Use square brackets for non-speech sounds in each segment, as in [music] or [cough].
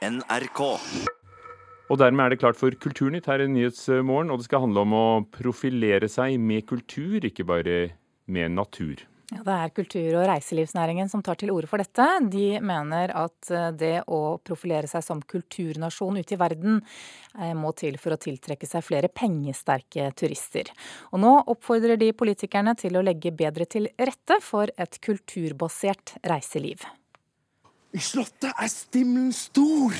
NRK. Og dermed er det klart for Kulturnytt her i Nyhetsmorgen, og det skal handle om å profilere seg med kultur, ikke bare med natur. Ja, det er kultur- og reiselivsnæringen som tar til orde for dette. De mener at eh, det å profilere seg som kulturnasjon ute i verden eh, må til for å tiltrekke seg flere pengesterke turister. Og nå oppfordrer de politikerne til å legge bedre til rette for et kulturbasert reiseliv. I slottet er stimmelen stor.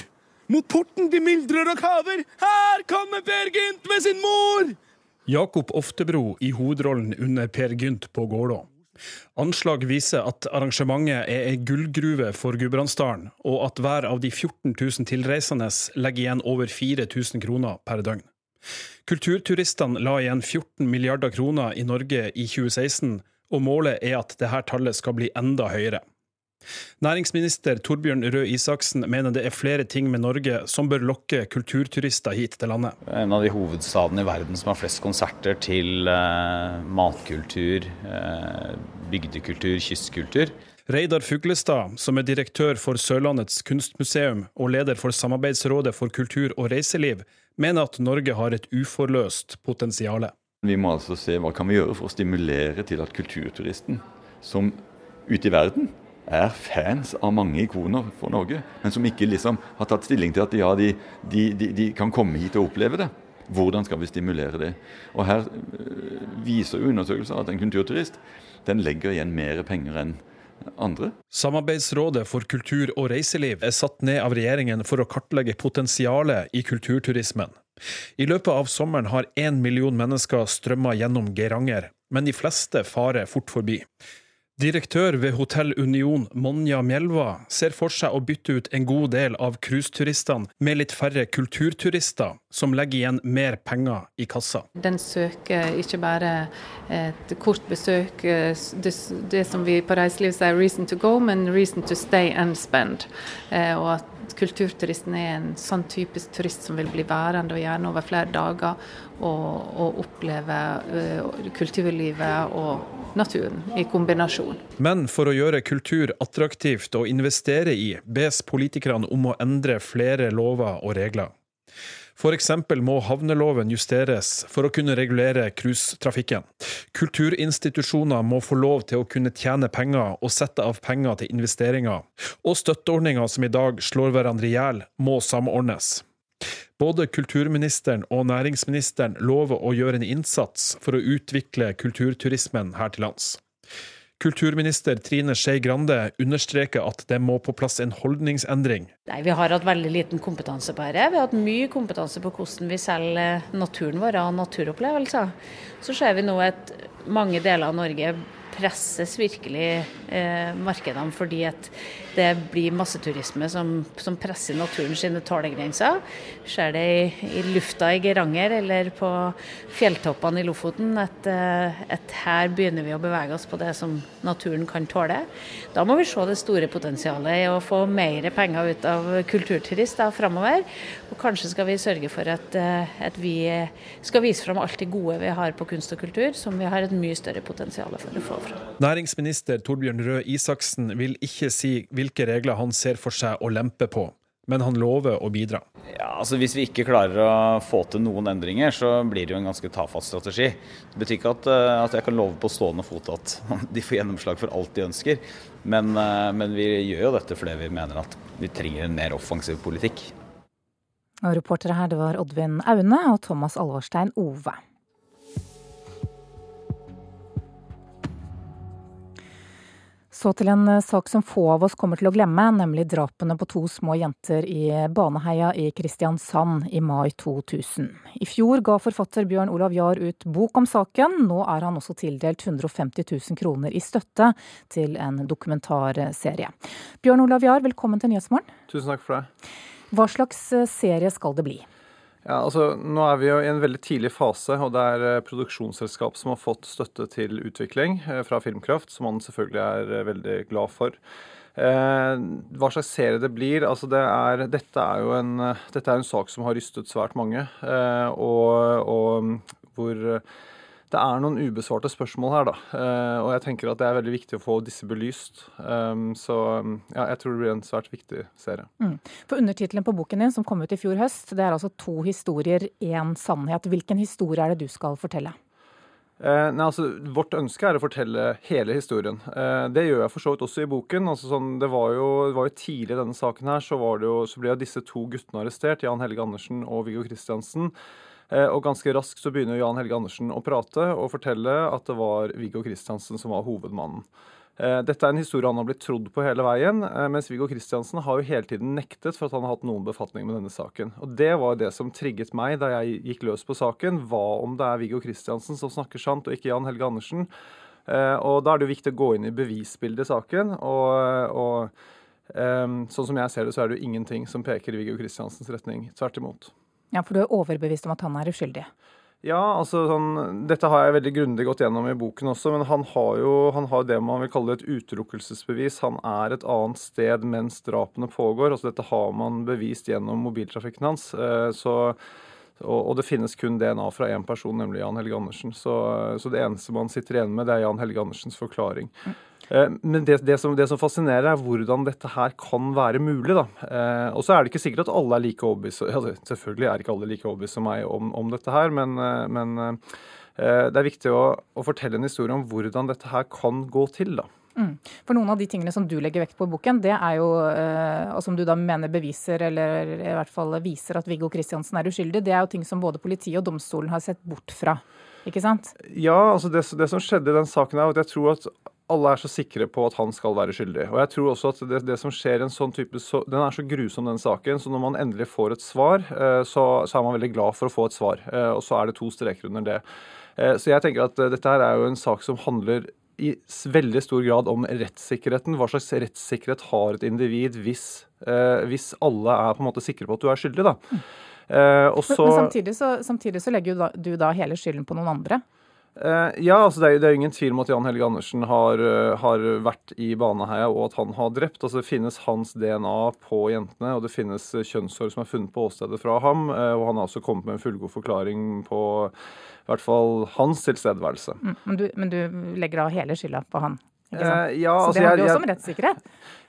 Mot porten de myldrer og kaver. Her kommer Per Gynt med sin mor! Jakob Oftebro i hovedrollen under Per Gynt på Gålå. Anslag viser at arrangementet er ei gullgruve for Gudbrandsdalen, og at hver av de 14 000 tilreisende legger igjen over 4000 kroner per døgn. Kulturturistene la igjen 14 milliarder kroner i Norge i 2016, og målet er at dette tallet skal bli enda høyere. Næringsminister Torbjørn Røe Isaksen mener det er flere ting med Norge som bør lokke kulturturister hit til landet. En av de hovedstadene i verden som har flest konserter til eh, matkultur, eh, bygdekultur, kystkultur. Reidar Fuglestad, som er direktør for Sørlandets kunstmuseum og leder for Samarbeidsrådet for kultur og reiseliv, mener at Norge har et uforløst potensial. Vi må altså se hva kan vi gjøre for å stimulere til at kulturturisten, som ute i verden er fans av mange ikoner for Norge, men som ikke liksom har tatt stilling til at ja, de, de, de, de kan komme hit og oppleve det. Hvordan skal vi stimulere det? Og Her øh, viser undersøkelser at en kulturturist den legger igjen mer penger enn andre. Samarbeidsrådet for kultur og reiseliv er satt ned av regjeringen for å kartlegge potensialet i kulturturismen. I løpet av sommeren har én million mennesker strømma gjennom Geiranger, men de fleste farer fort forbi. Direktør ved Hotell Union, Monja Mjelva, ser for seg å bytte ut en god del av cruiseturistene med litt færre kulturturister, som legger igjen mer penger i kassa. Den søker ikke bare et kort besøk, det, det som vi på reiseliv sier 'reason to go', men 'reason to stay and spend'. Eh, og at kulturturisten er en sånn typisk turist som vil bli værende, og gjerne over flere dager, og, og oppleve uh, kulturlivet og naturen i kombinasjon. Men for å gjøre kultur attraktivt å investere i, bes politikerne om å endre flere lover og regler. F.eks. må havneloven justeres for å kunne regulere cruisetrafikken. Kulturinstitusjoner må få lov til å kunne tjene penger og sette av penger til investeringer. Og støtteordninger som i dag slår hverandre i hjel, må samordnes. Både kulturministeren og næringsministeren lover å gjøre en innsats for å utvikle kulturturismen her til lands. Kulturminister Trine Skei Grande understreker at det må på plass en holdningsendring. Nei, Vi har hatt veldig liten kompetanse på dette. Vi har hatt mye kompetanse på hvordan vi selger naturen vår og naturopplevelser. Så ser vi nå at mange deler av Norge presses virkelig eh, markedene fordi at det blir masseturisme som, som presser naturen sine tålegrenser. Ser det i, i, lufta i Geiranger eller på fjelltoppene i Lofoten at, eh, at, her begynner vi å bevege oss på det som naturen kan tåle. Da må vi se det store potensialet i å få mer penger ut av kulturturister framover. Og kanskje skal vi sørge for at, eh, at vi skal vise fram alt det gode vi har på kunst og kultur, som vi har et mye større potensial for å få fram. Næringsminister Torbjørn Røe Isaksen vil ikke si hvilke regler han ser for seg å lempe på, men han lover å bidra. Ja, altså Hvis vi ikke klarer å få til noen endringer, så blir det jo en ganske tafatt strategi. Det betyr ikke at, eh, at jeg kan love på stående fot at [laughs] de får gjennomslag for alt de ønsker, men, eh, men vi gjør jo dette fordi vi mener at vi trenger en mer offensiv politikk. Og Reportere her det var Oddvin Aune og Thomas Alvorstein Ove. Så til en eh, sak som få av oss kommer til å glemme, nemlig drapene på to små jenter i Baneheia i Kristiansand i mai 2000. I fjor ga forfatter Bjørn Olav Jahr ut bok om saken. Nå er han også tildelt 150 000 kroner i støtte til en dokumentarserie. Bjørn Olav Jahr, velkommen til Nyhetsmorgen. Tusen takk for det. Hva slags eh, serie skal det bli? Ja, altså Nå er vi jo i en veldig tidlig fase, og det er eh, produksjonsselskap som har fått støtte til utvikling eh, fra Filmkraft, som man selvfølgelig er eh, veldig glad for. hva slags serie det blir altså det er, Dette er jo en, dette er en sak som har rystet svært mange, og, og hvor det er noen ubesvarte spørsmål her, da. Uh, og jeg tenker at det er veldig viktig å få disse belyst. Um, så ja, jeg tror det blir en svært viktig serie. Mm. For Undertittelen på boken din som kom ut i fjor høst, det er altså to historier, én sannhet. Hvilken historie er det du skal fortelle? Eh, nei, altså, Vårt ønske er å fortelle hele historien. Eh, det gjør jeg for så vidt også i boken. Altså, sånn, det, var jo, det, var jo, Tidlig i denne saken her, så, jo, så ble disse to guttene arrestert, Jan Helge Andersen og Viggo Kristiansen. Eh, og ganske raskt så begynner Jan Helge Andersen å prate og fortelle at det var Viggo Kristiansen som var hovedmannen. Eh, dette er en historie han har blitt trodd på hele veien, eh, mens Viggo Kristiansen har jo hele tiden nektet for at han har hatt noen befatning med denne saken. Og Det var det som trigget meg da jeg gikk løs på saken. Hva om det er Viggo Kristiansen som snakker sant, og ikke Jan Helge Andersen? Og Da er det jo viktig å gå inn i bevisbildet i saken. og, og Sånn som jeg ser det, så er det jo ingenting som peker i Viggo Kristiansens retning. Tvert imot. Ja, For du er overbevist om at han er uskyldig? Ja, altså sånn, Dette har jeg veldig grundig gått gjennom i boken også, men han har jo han har det man vil kalle et utelukkelsesbevis. Han er et annet sted mens drapene pågår. altså Dette har man bevist gjennom mobiltrafikken hans. Eh, så, og, og, det finnes kun DNA fra én person, nemlig Jan Helge Andersen. Så, så, det eneste man sitter igjen med, det er Jan Helge Andersens forklaring. Mm. Eh, men det, det, som, det, som, fascinerer, er hvordan dette her kan være mulig. da. Eh, og så er det ikke sikkert at alle er like overbevist ja, [laughs] Selvfølgelig er ikke alle like overbevist som meg om, om, dette her, men, eh, men det er viktig å, å, fortelle en historie om hvordan dette her kan gå til. da. Mm. For noen av de tingene som du legger vekt på i boken, det er jo, og som du da mener beviser, eller i hvert fall viser at Viggo Kristiansen er uskyldig, det er jo ting som både politiet og domstolen har sett bort fra. Ikke sant? Ja, altså det, det som skjedde i den saken er at jeg tror at alle er så sikre på at han skal være skyldig. Og jeg tror også at det, det som skjer i en sånn type så, Den er så grusom, den saken. Så når man endelig får et svar, eh, så, så, er man veldig glad for å få et svar. Eh, og så er det to streker under det. Eh, så jeg tenker at dette her er jo en sak som handler i veldig stor grad om rettssikkerheten. Hva slags rettssikkerhet har et individ hvis, hvis alle er på en måte sikre på at du er skyldig, da. Mm. Også, men, men samtidig, så, samtidig så legger du da, du da hele skylden på noen andre? Uh, ja, altså det er, det er ingen tvil om at Jan Helge Andersen har, uh, har, vært i Baneheia og at han har drept. Altså Det finnes hans DNA på jentene, og det finnes kjønnshår som er funnet på åstedet fra ham. Og han har også kommet med en fullgod forklaring på i hvert fall hans tilstedeværelse. Mm, men, du, men, du, legger da hele skylda på han? Eh, ja, så altså, det handler jo også om rettssikkerhet?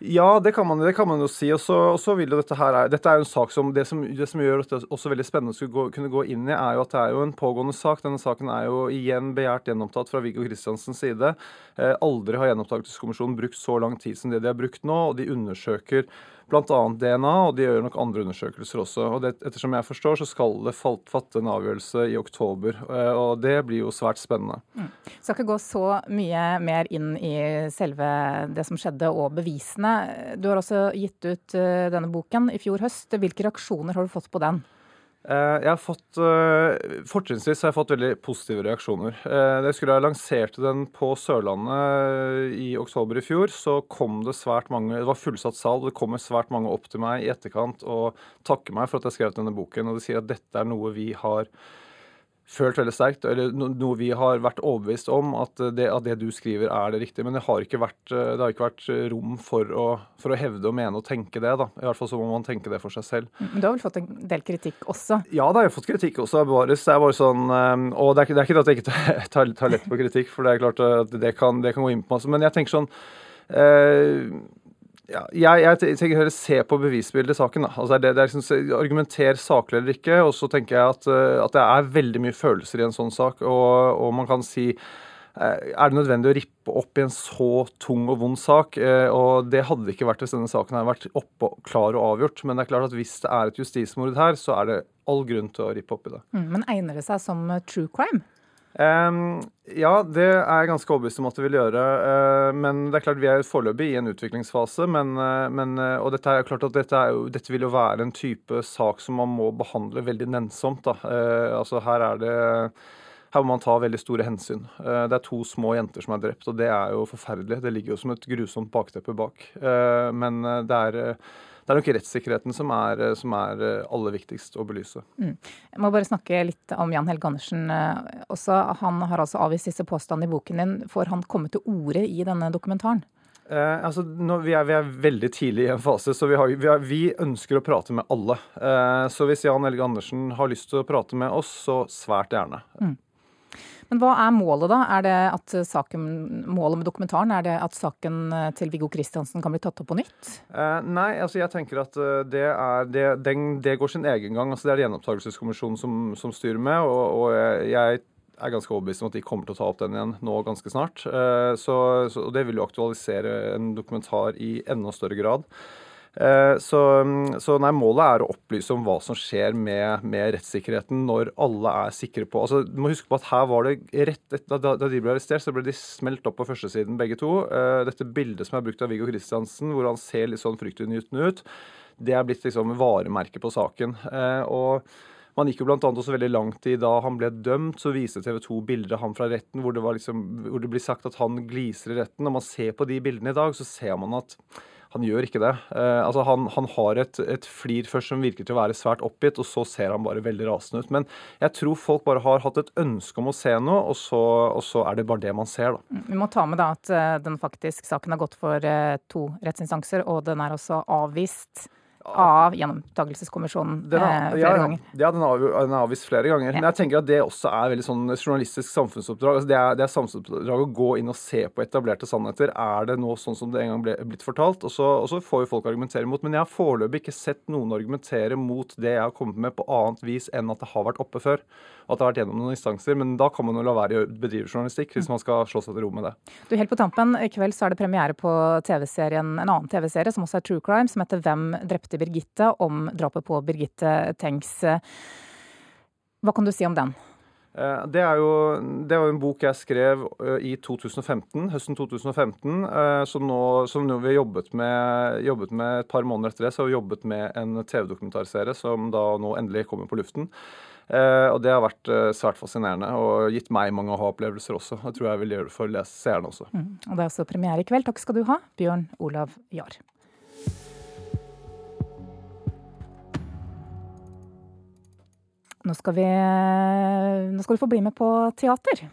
Ja, det kan man, det kan man jo si. Og så vil jo dette her Dette er jo en sak som Det som, det som gjør dette også veldig spennende å kunne gå inn i, er jo at det er jo en pågående sak. Denne saken er jo igjen begjært gjenopptatt fra Viggo Kristiansens side. Eh, aldri har gjenopptakelseskommisjonen brukt så lang tid som det de har brukt nå, og de undersøker bl.a. DNA, og de gjør nok andre undersøkelser også. Og det, Ettersom jeg forstår, så skal det fatte en avgjørelse i oktober. Eh, og det blir jo svært spennende. Mm. Skal ikke gå så mye mer inn i selve det som skjedde og bevisene. Du har også gitt ut eh, denne boken i fjor høst. Hvilke reaksjoner har du fått på den? Eh, jeg har fått, eh, Fortrinnsvis har jeg fått veldig positive reaksjoner. Da jeg skulle ha lansert den på Sørlandet i oktober i fjor, så kom det svært mange Det var fullsatt sal, og det kommer svært mange opp til meg i etterkant og takker meg for at jeg skrev denne boken. Og de sier at dette er noe vi har følt veldig sterkt, eller noe vi har vært overbevist om, at det, at det, du skriver er det riktige. Men det har ikke vært, det har ikke vært rom for å, for å, hevde og mene og tenke det. da. I hvert fall så må man tenke det for seg selv. Men du har vel fått en del kritikk også? Ja, da har fått kritikk også. Bare, det er bare sånn, ehm, og det er, det er ikke at jeg ikke tar, tar, lett på kritikk, for det er klart at det kan, det kan gå inn på masse. Men jeg tenker sånn eh, ja, jeg, jeg, tenker heller se på bevisbildet i saken. Da. Altså det, det liksom, Argumenter saklig eller ikke. Og så tenker jeg at, eh, at, det er veldig mye følelser i en sånn sak. Og, og, man kan si eh, er det nødvendig å rippe opp i en så tung og vond sak? Eh, og det hadde det ikke vært hvis denne saken hadde vært oppe, klar og avgjort. Men det er klart at hvis det er et justismord her, så er det all grunn til å rippe opp i det. Mm, men egner det seg som true crime? Um, ja, det er jeg ganske overbevist om at det vil gjøre. Uh, men det er klart vi er foreløpig i en utviklingsfase. Men, uh, men, uh, og dette er klart at dette, jo, dette, vil jo være en type sak som man må behandle veldig nennsomt. Altså her er det her må man ta veldig store hensyn. Det er to små jenter som er drept, og det er jo forferdelig. Det ligger jo som et grusomt bakteppe bak. Men det er det er nok rettssikkerheten som er, eh, som er eh, aller viktigst å belyse. Mm. Jeg må bare snakke litt om Jan Helge Andersen eh, også. Han har altså avvist disse påstandene i boken din. Får han komme til orde i denne dokumentaren? Eh, altså, nå, vi, er, vi, er, veldig tidlig i en fase, så vi, har, vi, er, vi ønsker å prate med alle. Eh, så hvis Jan Helge Andersen har lyst til å prate med oss, så svært gjerne. Mm. Men hva er målet, da? Er det at saken, Målet med dokumentaren er det at saken til Viggo Kristiansen kan bli tatt opp på nytt? Eh, nei, altså jeg tenker at det, er, det, den, det går sin egen gang. altså Det er det Gjenopptakelseskommisjonen som, som, styrer med. og, og jeg er ganske overbevist om at de kommer til å ta opp den igjen nå ganske snart. Så, så det vil jo aktualisere en dokumentar i enda større grad. Eh, så, så nei, målet er å opplyse om hva som skjer med, med, rettssikkerheten når alle er sikre på altså, Du må huske på at her var det rett da, da de ble arrestert, så ble de smelt opp på førstesiden begge to. Eh, dette bildet som er brukt av Viggo Kristiansen, hvor han ser litt sånn fryktinngytende ut, det er blitt liksom varemerket på saken. Eh, og man gikk jo blant annet også veldig langt i da han ble dømt, så viste TV 2 bilder av ham fra retten hvor det, liksom, hvor det blir sagt at han gliser i retten. Når man ser på de bildene i dag, så ser man at han gjør ikke det. Eh, altså han, han, har et, et, flir først som virker til å være svært oppgitt, og så ser han bare veldig rasende ut. Men jeg tror folk bare har hatt et ønske om å se noe, og så, og så er det bare det man ser, da. Mm, vi må ta med da at uh, den faktisk saken har gått for uh, to rettsinstanser, og den er også avvist av Gjenopptakelseskommisjonen eh, flere ja, ganger. Ja, den er avvist flere ganger. Ja. Men jeg tenker at det også er veldig sånn journalistisk samfunnsoppdrag. Altså det, er, det er samfunnsoppdrag å gå inn og se på etablerte sannheter. Er det nå sånn som det en gang ble blitt fortalt? Og så, og så får jo folk argumentere mot. Men jeg har foreløpig ikke sett noen argumentere mot det jeg har kommet med på annet vis enn at det har vært oppe før. At det har vært gjennom noen instanser. Men da kan man jo la være å bedrive journalistikk hvis man skal slå seg til ro med det. Du, Helt på tampen, i kveld så er det premiere på TV-serien, en annen TV-serie som også er True Crime, som heter Hvem drepte Birgitte om drapet på Birgitte Tengs. Hva kan du si om den? Eh, det er, jo, det er jo en bok jeg skrev eh, i 2015, høsten 2015. Eh, som nå, som nå vi har jobbet med, jobbet med, et par måneder etter det, så har vi jobbet med en TV-dokumentarserie som da nå endelig kommer på luften. Og det har vært svært fascinerende og gitt meg mange aha-opplevelser også. Jeg tror jeg vil gjøre det for seerne også. Mm. Og det er også premiere i kveld. Takk skal du ha, Bjørn Olav Jahr. Nå skal, vi, nå skal du få bli med på teater.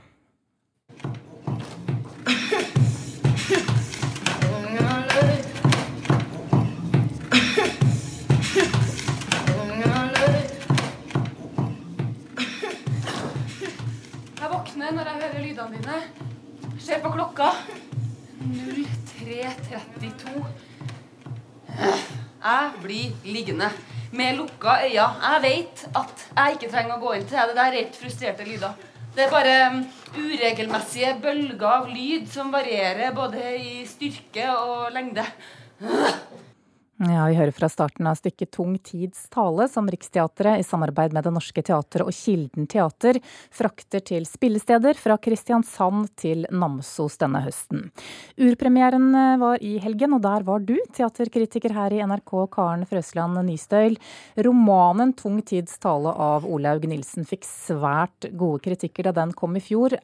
Jeg når jeg hører lydene dine. Ser på klokka. 03.32. Jeg blir liggende med lukka øyne. Jeg vet at jeg ikke trenger å gå inn til det. Det er rett frustrerte lyder. Det er bare um, uregelmessige bølger av lyd som varierer både i styrke og lengde. Ja, Vi hører fra starten av stykket Tung tids tale, som Riksteatret i samarbeid med Det Norske Teatret og Kilden Teater frakter til spillesteder fra Kristiansand til Namsos denne høsten. Urpremieren eh, var i helgen, og der var du, teaterkritiker her i NRK, Karen Frøsland Nystøyl. Romanen Tung tids tale av Olaug Nilsen fikk svært gode kritikker da den kom i fjor.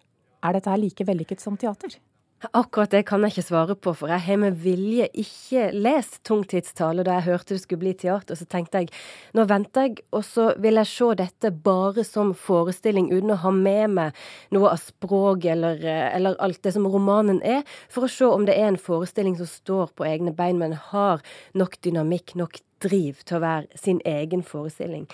Er dette her like vellykket som teater? Akkurat det kan jeg ikke svare på, for jeg har med vilje ikke lest tungtidstale da jeg hørte det skulle bli teater. Så tenkte jeg nå venter jeg, og så vil jeg se dette bare som forestilling, uten å ha med meg noe av språk eller, eller alt det som romanen er, for å se om det er en forestilling som står på egne bein, men har nok dynamikk, nok driv til å være sin egen forestilling.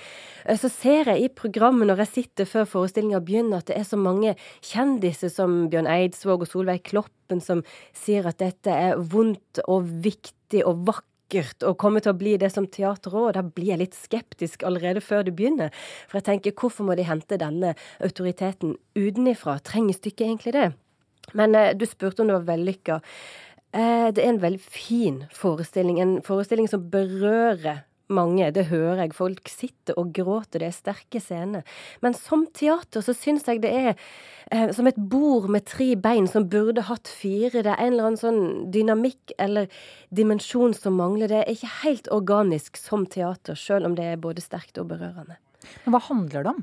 Eh, så ser jeg i programmet når jeg sitter før forestillinga begynner, at det er så mange kjendiser som Bjørn Eidsvåg og Solveig Kloppen som sier at dette er vondt og viktig og vakkert og kommer til å bli det som teater òg. Da blir jeg litt skeptisk allerede før det begynner. For jeg tenker, hvorfor må de hente denne autoriteten utenifra? Trenger stykket egentlig det? Men eh, du spurte om det var vellykka. Eh, det er en veldig fin forestilling. En forestilling som berører mange. Det hører jeg. Folk sitter og gråter. Det er sterke scener. Men som teater så syns jeg det er eh, som et bord med tre bein som burde hatt fire. Det er en eller annen sånn dynamikk eller dimensjon som mangler. Det er ikke helt organisk som teater, sjøl om det er både sterkt og berørende. Men hva handler det om?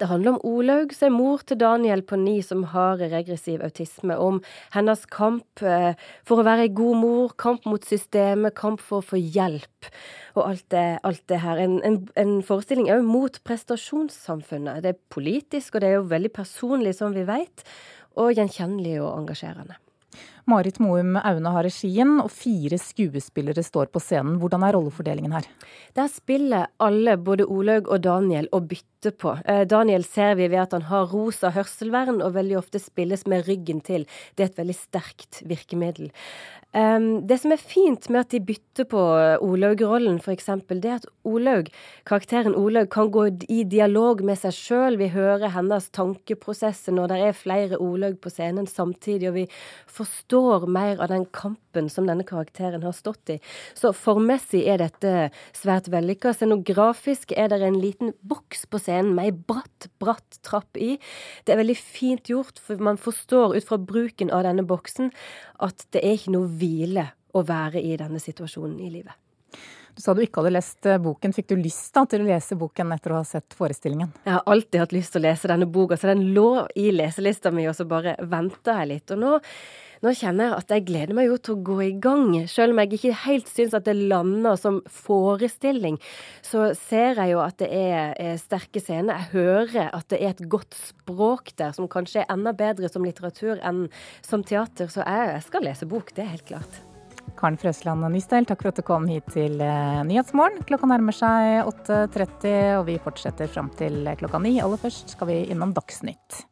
Det handler om Olaug, som er mor til Daniel på ni som har regressiv autisme. Om hennes kamp eh, for å være ei god mor, kamp mot systemet, kamp for å få hjelp. Og alt det, alt det her. En, en, en forestilling òg mot prestasjonssamfunnet. Det er politisk, og det er jo veldig personlig, som vi veit, og gjenkjennelig og engasjerende. Marit Moum Aune har regien, og fire skuespillere står på scenen. Hvordan er rollefordelingen her? Der spiller alle, både Olaug og Daniel, og bytter på. Eh, Daniel ser vi ved at han har rosa hørselvern, og veldig ofte spilles med ryggen til. Det er et veldig sterkt virkemiddel. Um, det som er fint med at de bytter på Olaug-rollen, f.eks., det er at Olaug, karakteren Olaug kan gå i dialog med seg sjøl. Vi hører hennes tankeprosesser når det er flere Olaug på scenen samtidig, og vi forstår mer av den kampen som denne karakteren har stått i. Så formmessig er dette svært vellykka. Scenografisk er det en liten boks på scenen med ei bratt, bratt trapp i. Det er veldig fint gjort, for man forstår ut fra bruken av denne boksen at det er ikke noe hvile å være i denne situasjonen i livet. Du sa du ikke hadde lest eh, boken. Fikk du lyst da, til å lese boken etter å ha sett forestillingen? Jeg har alltid hatt lyst til å lese denne boka, så den lå i leselista mi, og så bare venta jeg litt. Og nå, nå, kjenner jeg at jeg gleder meg jo til å gå i gang. Selv om jeg ikke helt syns at det lander som forestilling, så ser jeg jo at det er, er sterke scener. Jeg hører at det er et godt språk der, som kanskje er enda bedre som litteratur enn som teater. Så jeg, jeg skal lese bok, det er helt klart. Karen Frøsland Nystøl, takk for at du kom hit til eh, Nyhetsmorgen. Klokka nærmer seg 8.30, og vi fortsetter fram til klokka ni. Aller først skal vi innom Dagsnytt.